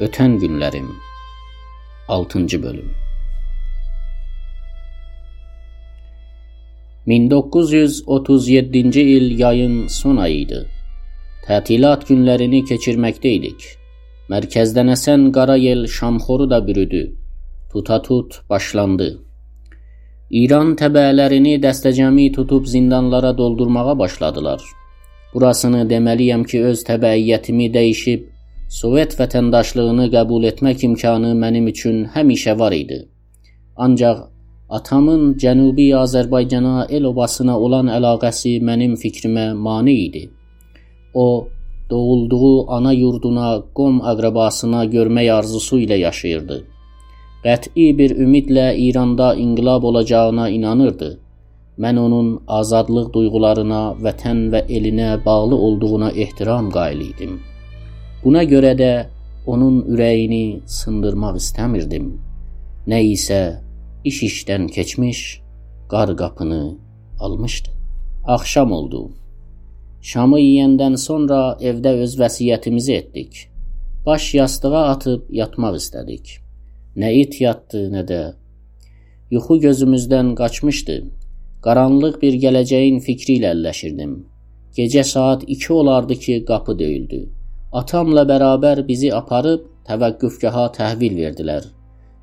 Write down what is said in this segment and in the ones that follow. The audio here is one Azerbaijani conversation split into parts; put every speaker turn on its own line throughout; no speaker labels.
Ötən günlərim 6-cı bölüm 1937-ci il yayın son ayı idi. Tətilat günlərini keçirməkdə idik. Mərkəzdən əsən qara yel şamxoru da bürüdü. Tutatut başlandı. İran təbəələrini dəstəcəmi tutub zindanlara doldurmağa başladılar. Burasını deməliyəm ki, öz təbəiyyətimi dəyişib Sovet vətəndaşlığını qəbul etmək imkanı mənim üçün həmişə var idi. Ancaq atamın Cənubi Azərbaycana, el obasına olan əlaqəsi mənim fikrimə mane idi. O, doğulduğu ana yurduna, qom əqrəbasına görmək arzusu ilə yaşayırdı. Qəti bir ümidlə İranda inqilab olacağına inanırdı. Mən onun azadlıq duyğularına, vətən və elinə bağlı olduğuna ehtiram qail idim. Buna görə də onun ürəyini sındırmaq istəmirdim. Nə isə iş işdən keçmiş, qar qapını almışdı. Axşam oldu. Şamı yeyəndən sonra evdə öz vəsiyyətimizi etdik. Baş yastığa atıb yatmaq istədik. Nə it yatdı, nə də yuxu gözümüzdən qaçmışdı. Qaranlıq bir gələcəyin fikri ilə əlləşirdim. Gecə saat 2 olardı ki, qapı döyüldü. Atamla bərabər bizi aparıb təvəqqüfgaha təhvil verdilər.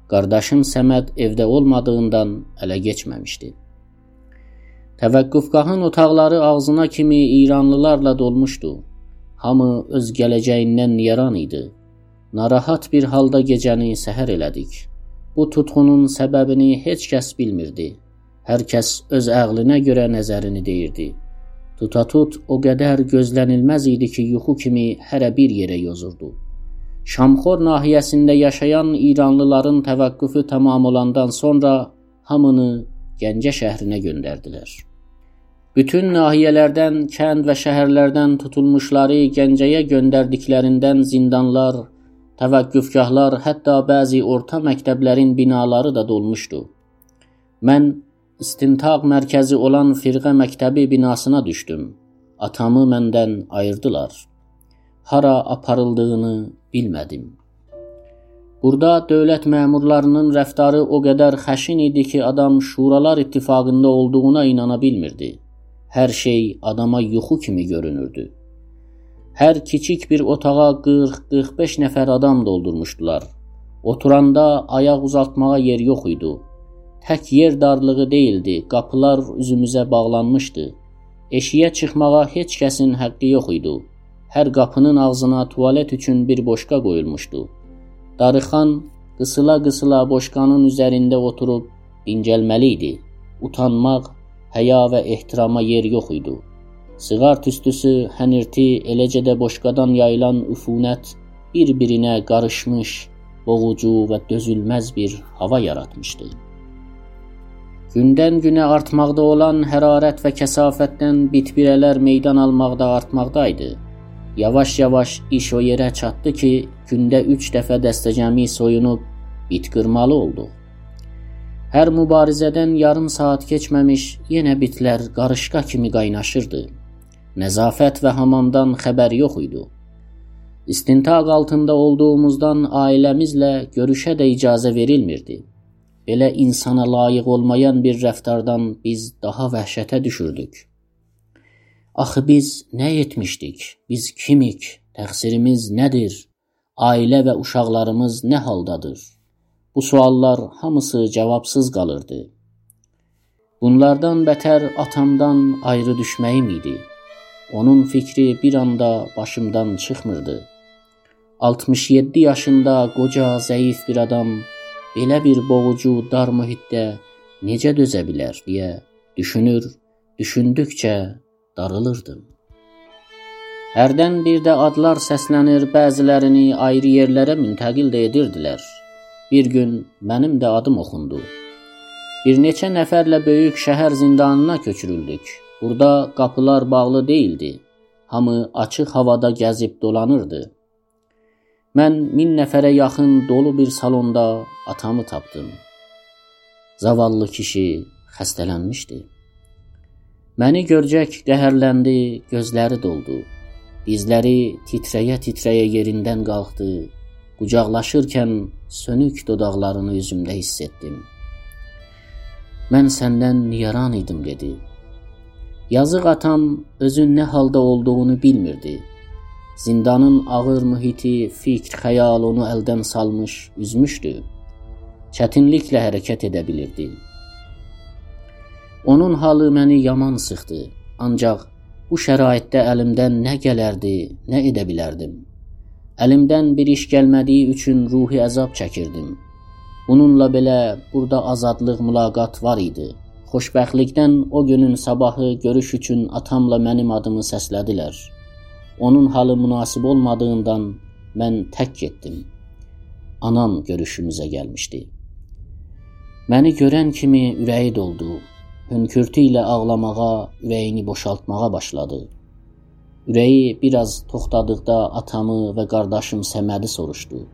Qardaşım Səməd evdə olmadığından ələ keçməmişdi. Təvəqqüfgahın otaqları ağzına kimi İranlılarla dolmuşdu. Hamı öz gələcəyindən yaran idi. Narahat bir halda gecəni səhər elədik. Bu tutğunun səbəbini heç kəs bilmirdi. Hər kəs öz ağlına görə nəzərini deyirdi. Tutatut o qədər gözlənilməz idi ki, yuxu kimi hərə bir yerə yozurdu. Şamxor nahiyəsində yaşayan İranlıların təvəqqüfü tamam olandan sonra hamını Gəncə şəhrinə göndərdilər. Bütün nahiyələrdən, kənd və şəhərlərdən tutulmuşları Gəncəyə göndərdiklərindən zindanlar, təvəqqüfgahlar, hətta bəzi orta məktəblərin binaları da dolmuşdu. Mən istintaq mərkəzi olan firqə məktəbi binasına düşdüm. Atamı məndən ayırdılar. Hara aparıldığını bilmədim. Burada dövlət məmurlarının rəftarı o qədər xəşin idi ki, adam Şuralar İttifaqında olduğuna inana bilmirdi. Hər şey adama yuxu kimi görünürdü. Hər kiçik bir otağa 40-45 nəfər adam doldurmuşdular. Oturanda ayaq uzatmağa yer yox idi. Tək yer darlığı deyildi, qapılar üzümüzə bağlanmışdı. Eşiyə çıxmağa heç kəsin haqqı yox idi. Hər qapının ağzına tualet üçün bir boşqa qoyulmuşdu. Darıxan qısıla-qısıla boşqanın üzərində oturub dincəlməli idi. Utanmaq, həya və ehtirama yer yox idi. Sığar tüstüsü, hənirti, eləcə də boşqadan yayılan üfunət bir-birinə qarışmış, boğucu və dözülməz bir hava yaratmışdı. Gündən günə artmaqda olan hərarət və kəsafətdən bitbirələr meydan almaqda artmaqdaydı. Yavaş-yavaş iş o yerə çatdı ki, gündə 3 dəfə dəstəcəmi soyunub bit qırmalı olduq. Hər mübarizədən yarım saat keçməmiş yenə bitlər qarışqa kimi qaynaşırdı. Nəzafət və hamamdan xəbər yox idi. İstintaq altında olduğumuzdan ailəmizlə görüşə də icazə verilmirdi. Belə insana layiq olmayan bir rəftardan biz daha vəhşətə düşürdük. Axı biz nə etmişdik? Biz kimik? Təqsirimiz nədir? Ailə və uşaqlarımız nə haldadır? Bu suallar hamısı cavabsız qalırdı. Bunlardan bətər atamdan ayrı düşməyim idi. Onun fikri bir anda başımdan çıxmırdı. 67 yaşında qoca, zəif bir adam belə bir boğucu dar mühitdə necə dözə bilər deyə düşünür, düşündükcə darılırdım. Hərdən bir də adlar səslənir, bəzilərini ayrı yerlərə müntəqil də edirdilər. Bir gün mənim də adım oxundu. Bir neçə nəfərlə böyük şəhər zindanına köçürüldük. Burada qapılar bağlı değildi. Hamı açıq havada gəzib dolanırdı. Mən min nəfərə yaxın dolu bir salonda atamı tapdım. Zavallı kişi xəstələnmişdi. Məni görcək qəhərləndi, gözləri doldu. Dizləri titrəyə-titrəyə yerindən qalxdı, Qucaqlaşırkən sönük dodaqlarını üzümdə hiss etdim. Mən səndən niyaran idim dedi. Yazıq atam özün nə halda olduğunu bilmirdi. Zindanın ağır mühiti, fikr, xəyal onu əldən salmış, üzmüşdü. Çətinliklə hərəkət edə bilirdi. Onun halı məni yaman sıxdı. Ancaq bu şəraitdə əlimdən nə gələrdi, nə edə bilərdim? Əlimdən bir iş gəlmədiyi üçün ruhi əzab çəkirdim. Bununla belə burada azadlıq mülaqat var idi. Xoşbəxtlikdən o günün sabahı görüş üçün atamla mənim adımı səslədilər. Onun halı münasib olmadığından mən tək getdim. Anam görüşümüzə gəlmişdi. Məni görən kimi ürəyi doldu. Hönkürtü ilə ağlamağa, ürəyini boşaltmağa başladı. Ürəyi biraz toxtadıqda atamı və qardaşım Səmədi soruşdu.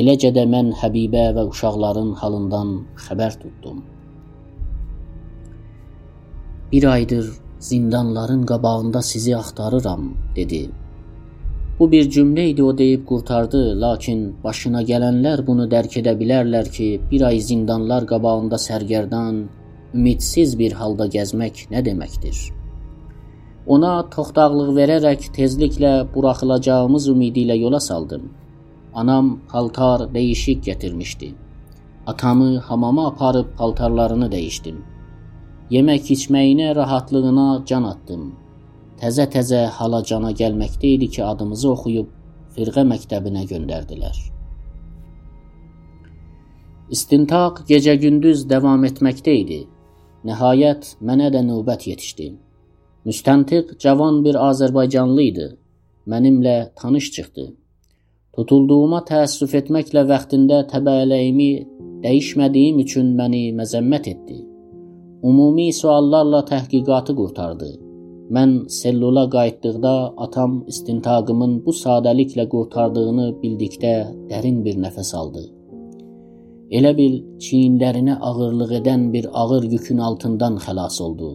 Eləcə də mən Həbibə və uşaqların halından xəbər tutdum. Bir aydır zindanların qabağında sizi axtarıram, dedi. Bu bir cümlə idi o deyib qurtardı, lakin başına gələnlər bunu dərk edə bilərlər ki, bir ay zindanlar qabağında sərgərdan, ümidsiz bir halda gəzmək nə deməkdir? Ona toxtaqlıq verərək tezliklə buraxılacağımız ümidi ilə yola saldım. Anam paltar dəyişik gətirmişdi. Atamı hamama aparıb paltarlarını dəyişdim. Yemək içməyinə, rahatlığına can atdım. Təzə-təzə hala cana gəlməkdə idi ki, adımızı oxuyub firqə məktəbinə göndərdilər. İstintaq gecə-gündüz davam etməkdə idi. Nəhayət mənə də növbət yetişdi. Müstəntiq cavan bir Azərbaycanlı idi. Mənimlə tanış çıxdı. Tutulduğuma təəssüf etməklə vaxtında təbəələyimi dəyişmədiyim üçün məni məzəmmət etdi. Ümumi suallarla təhqiqatı qurtardı. Mən sellula qayıtdıqda atam istintaqımın bu sadəliklə qurtardığını bildikdə dərin bir nəfəs aldı. Elə bil çiyinlərinə ağırlıq edən bir ağır yükün altından xəlas oldu.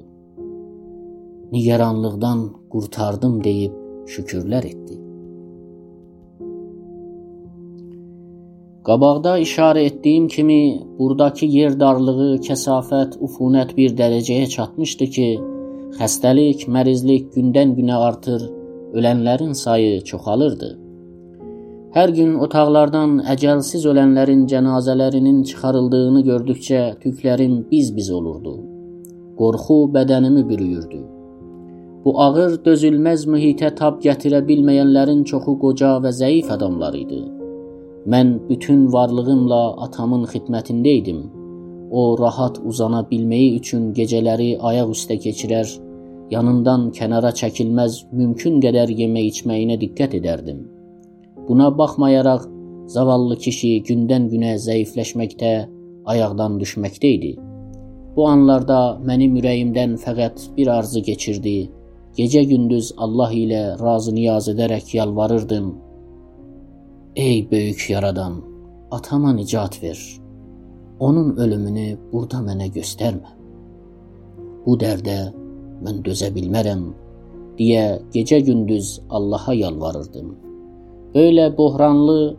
Nigaranlıqdan qurtardım deyib şükürlər etdi. Qabaqda işarə etdiyim kimi, burdakı yer darlığı, kəsafət, ufunət bir dərəcəyə çatmışdı ki, xəstəlik, mərizlik gündən-günə artır, ölənlərin sayı çoxalırdı. Hər gün otaqlardan əcəlsiz ölənlərin cənazələrinin çıxarıldığını gördükcə tüklərim biz-biz olurdu. Qorxu bədənimi bürüyürdü. Bu ağır, dözülməz mühitə tab gətirə bilməyənlərin çoxu qoca və zəif adamlar idi. Mən bütün varlığımla atamın xidmətində idim. O rahat uzana bilməyi üçün gecələri ayaq üstə keçirər, yanından kənara çəkilməz mümkün qədər yemək içməyinə diqqət edərdim. Buna baxmayaraq zavallı kişi gündən-günə zəifləşməkdə, ayaqdan düşməkdə idi. Bu anlarda mənim ürəyimdən fəqət bir arzu keçirdi. Gecə-gündüz Allah ilə razı niyaz edərək yalvarırdım. Ey böyük yaradan, atama nicat ver. Onun ölümünü burada mənə göstərmə. Bu dərdə mən dözə bilmərəm deyə gecə-gündüz Allaha yalvarırdım. Böylə böhranlı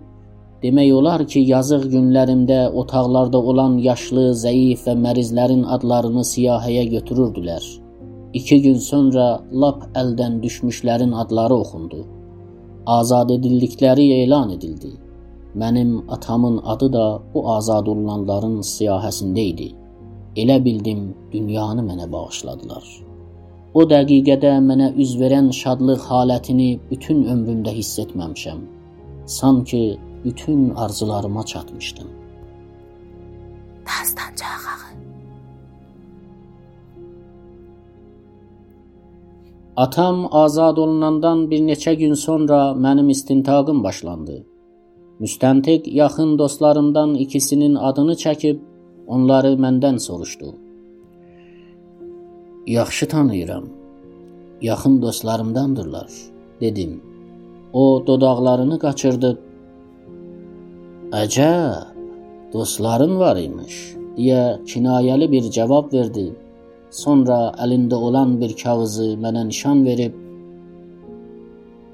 demək olar ki, yazıq günlərimdə otaqlarda olan yaşlı, zəif və mərizlərin adlarını siyahıya götürürdülər. 2 gün sonra lap əldən düşmüşlərin adları oxundu. Azad edildikləri elan edildi. Mənim atamın adı da bu azad olunanların siyahəsində idi. Elə bildim dünyanı mənə bağışladılar. O dəqiqədə mənə üz verən şadlıq halətini bütün ömrümdə hiss etməmişəm. Sanki bütün arzularıma çatmışdım. Dastancaq ağı. Atam azad olunandan bir neçə gün sonra mənim istintaqım başlandı. Müstəntiq yaxın dostlarımdan ikisinin adını çəkib onları məndən soruşdu. Yaxşı tanıyıram. Yaxın dostlarımdandırlar, dedim. O dodaqlarını qaçırdı. Əcəb, dostların var imiş, deyə kinayəli bir cavab verdi. Sonra əlində olan bir kağızı mənə nişan verib,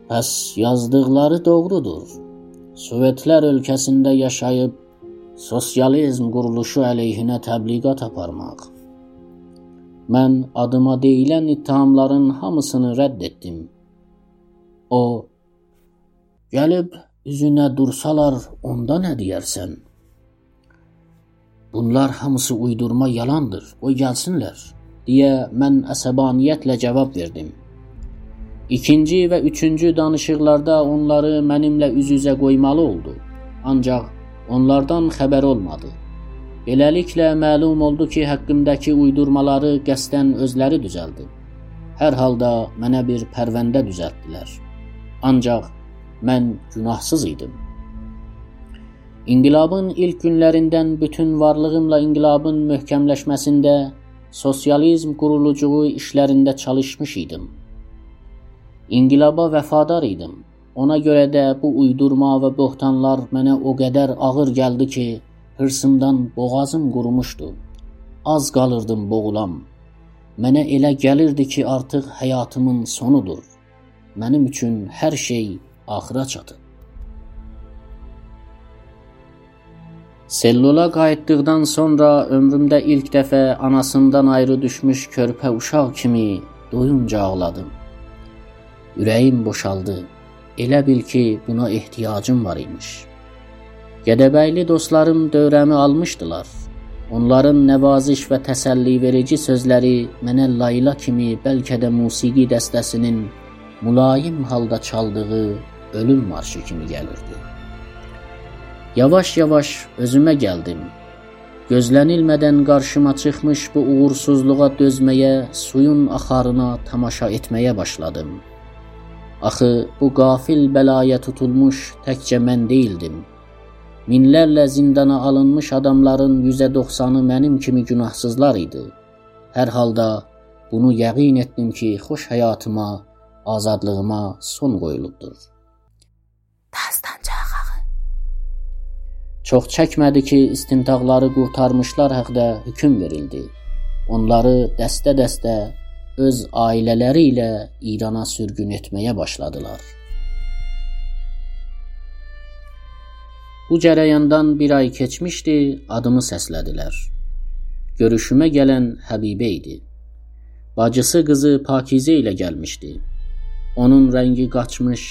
"Bəs yazdıqları doğrudur. Sovetlər ölkəsində yaşayıb sosializm quruluşu əleyhinə təbliğat aparmaq. Mən adıma deyilən ittihamların hamısını rədd etdim. O gəlib üzünə dursalar, onda nə deyərsən? Bunlar hamısı uydurma yalandır. Qoy gəlsinlər, deyə mən əsəbaniyyətlə cavab verdim. İkinci və üçüncü danışıqlarda onları mənimlə üz-üzə qoymalı oldu. Ancaq onlardan xəbər olmadı. Beləliklə məlum oldu ki, haqqımdakı uydurmaları qəsdən özləri düzəldib. Hər halda mənə bir pərvəndə düzəltdilər. Ancaq mən günahsız idim. İnqilabın ilk günlərindən bütün varlığımla inqilabın möhkəmləşməsində, sosializm qurulucuğu işlərində çalışmış idim. İnqilaba vəfadar idim. Ona görə də bu uydurma və böhtanlar mənə o qədər ağır gəldi ki, hırsımdan boğazım qurumuşdu. Az qalırdım boğulam. Mənə elə gəlirdi ki, artıq həyatımın sonudur. Mənim üçün hər şey axıra çatıb. Sellola qayıtdıqdan sonra ömrümdə ilk dəfə anasından ayrı düşmüş körpə uşaq kimi doyunca ağladım. Ürəyim boşaldı. Elə bil ki, buna ehtiyacım var imiş. Gədəbəyli dostlarım dövrəmi almışdılar. Onların nəvaziş və təsəlli verici sözləri mənə layla kimi bəlkə də musiqi dəstəsinin mülayim halda çaldığı ölüm marşı kimi gəlirdi. Yavaş-yavaş özümə gəldim. Gözlənilmədən qarşıma çıxmış bu uğursuzluğa dözməyə, suyun axarına tamaşa etməyə başladım. Axı bu qafil bəlaya tutulmuş təkcə mən deyildim. Minlərlə zindana alınmış adamların 190-ı mənim kimi günahsızlar idi. Hər halda bunu yəqin etdim ki, xoş həyatıma, azadlığıma son qoyulubdur.
Dastancağı.
Çox çəkmədi ki, istintaqları qurtarmışlar haqqında hökm verildi. Onları dəstə-dəstə öz ailələri ilə İrana sürgün etməyə başladılar. Bu cərəyandan bir ay keçmişdi, adımı səslədilər. Görüşümə gələn Həbibə idi. Bacısı qızı Pakizə ilə gəlmişdi. Onun rəngi qaçmış,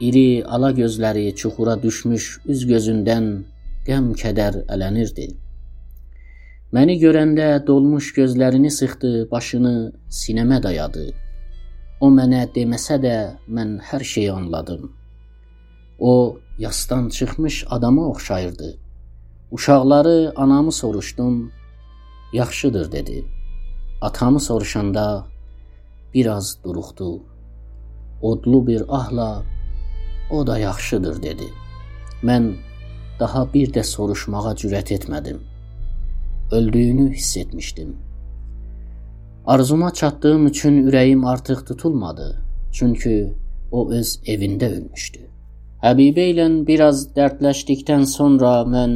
iri ala gözləri çuxura düşmüş üz gözündən qəm-kədər ələnirdi. Məni görəndə dolmuş gözlərini sıxdı, başını sinəmə dayadı. O mənə deməsə də mən hər şeyi anladım. O yasdan çıxmış adama oxşayırdı. Uşaqları anamı soruşdum. Yaxşıdır dedi. Atamı soruşanda biraz duruxdu. Odlu bir ahla o da yaxşıdır dedi. Mən daha bir də soruşmağa cürət etmədim öldüyünü hiss etmişdim. Arzuma çatdığım üçün ürəyim artıq tutulmadı. Çünki o öz evində ölmüşdü. Həbibə ilə biraz dərdləşdikdən sonra mən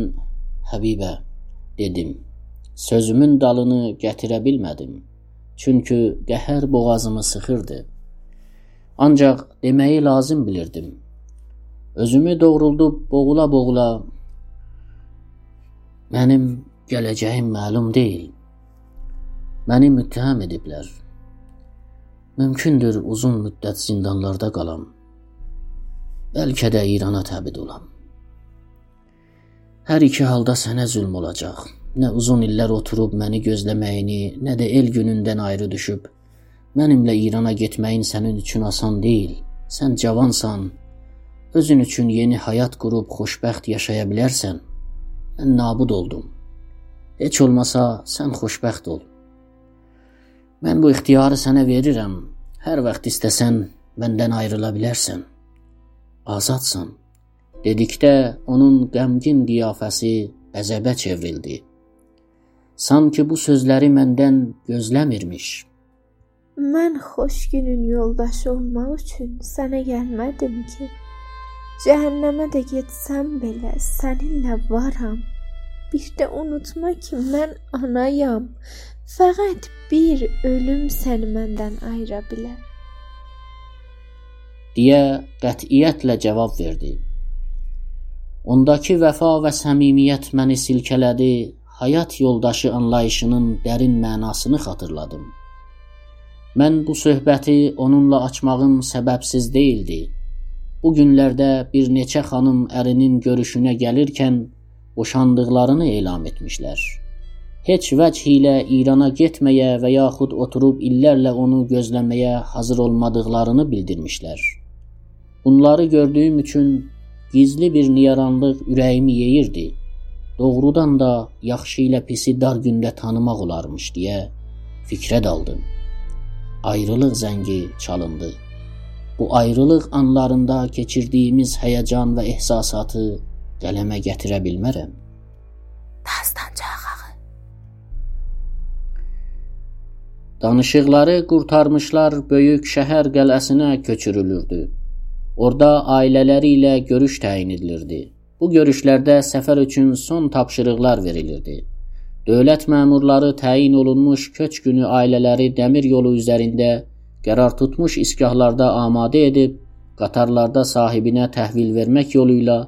Həbibə dedim. Sözümün dalını gətirə bilmədim. Çünki qəhər boğazımı sıxırdı. Ancaq deməyi lazım bilirdim. Özümü doğruldub boğula-boğula mənim Gələcəyim məlum deyil. Məni müttəham ediblər. Mümkündür uzun müddət zindanlarda qalam. Bəlkə də İrana təbid olam. Hər iki halda sənə zülm olacaq. Nə uzun illər oturub məni gözləməyini, nə də el günündən ayrı düşüb mənimlə İrana getməyin sənin üçün asan deyil. Sən cavansan. Özün üçün yeni həyat qurub xoşbəxt yaşaya bilərsən. Mən nabud oldum. Heç olmasa sən xoşbəxt ol. Mən bu ixtiyarı sənə verirəm. Hər vaxt istəsən məndən ayrıla bilərsən. Azadsan. Dedikdə onun qəmgin qiyafəsi əzəbə çevrildi. Sanki bu sözləri məndən gözləmirmiş.
Mən xoş günün yoldaşı olmaq üçün sənə gəlmədim ki. Cəhənnəmə də getsəm belə səninlə varam. Bir də unutma ki, mən anayam. Fəqət bir ölüm səni məndən ayıra bilər.
deyə qətiyyətlə cavab verdi. Ondakı vəfa və səmimiyyət məni silkələdi, həyat yoldaşı anlayışının dərin mənasını xatırladım. Mən bu söhbəti onunla açmağım səbəbsiz deyildi. Bu günlərdə bir neçə xanım ərinin görüşünə gəlirkən boşandıqlarını elan etmişlər. Heç vəch ilə İrana getməyə və yaxud oturub illərlə onu gözləməyə hazır olmadıqlarını bildirmişlər. Bunları gördüyüm üçün gizli bir niyaranlıq ürəyimi yeyirdi. Doğrudan da yaxşı ilə pisi dar gündə tanımaq olarmış deyə fikrə daldım. Ayrılıq zəngi çalındı. Bu ayrılıq anlarında keçirdiyimiz həyəcan və ehsasatı qələmə gətirə bilmərəm.
Dastancağı.
Danışıqları qurtarmışlar böyük şəhər qələsinə köçürülürdü. Orda ailələri ilə görüş təyin edilirdi. Bu görüşlərdə səfər üçün son tapşırıqlar verilirdi. Dövlət məmurları təyin olunmuş köç günü ailələri dəmir yolu üzərində qərar tutmuş iskahlarda amadə edib qatarlarda sahibinə təhvil vermək yolu ilə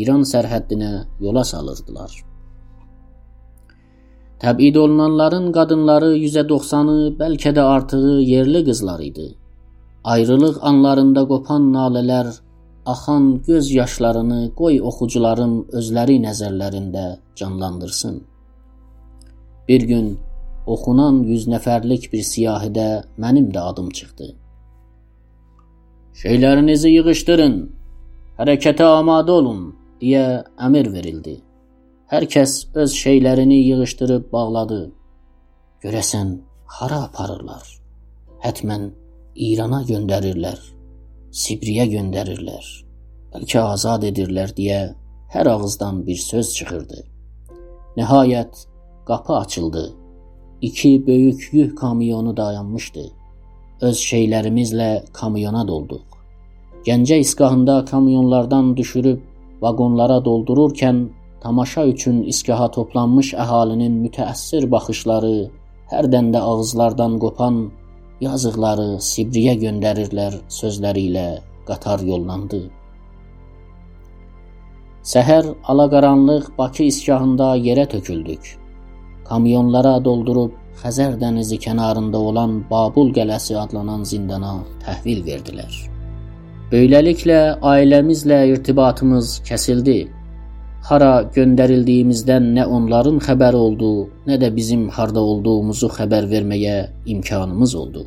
İran sərhəddinə yola salırdılar. Təbid olunanların qadınları %90-ı, bəlkə də artığı yerli qızlar idi. Ayrılıq anlarında qopan nalələr, axan göz yaşlarını qoy oxucuların özləri nəzərlərində canlandırsın. Bir gün oxunan 100 nəfərlik bir siyahidə mənim də adım çıxdı. Şeylərinizi yığışdırın, hərəkətə amadə olun deyə əmr verildi. Hər kəs öz şeylərini yığışdırıb bağladı. Görəsən hara aparırlar? Hətmən İrana göndərirlər. Sibriyə göndərirlər. Bəlkə azad edirlər deyə hər ağızdan bir söz çıxırdı. Nəhayət qapı açıldı. İki böyük yük kamyonu dayanmışdı. Öz şeylərimizlə kamyona dolduq. Gəncə iskahında kamyonlardan düşürüb vaqonlara doldururkən tamaşa üçün iskaha toplanmış əhalinin mütəəssir baxışları, hərdən də ağızlardan qopan yazıqları Sibriyə göndərirlər sözləri ilə qatar yollandı. Səhər alaqaranlıq Bakı iskahında yerə töküldük. Kamyonlara doldurub Xəzər dənizi kənarında olan Babul qələsi adlanan zindana təhvil verdilər. Beləliklə ailəmizlə irtibatımız kəsildi. Hara göndərildiyimizdən nə onların xəbəri oldu, nə də bizim harda olduğumuzu xəbər verməyə imkanımız oldu.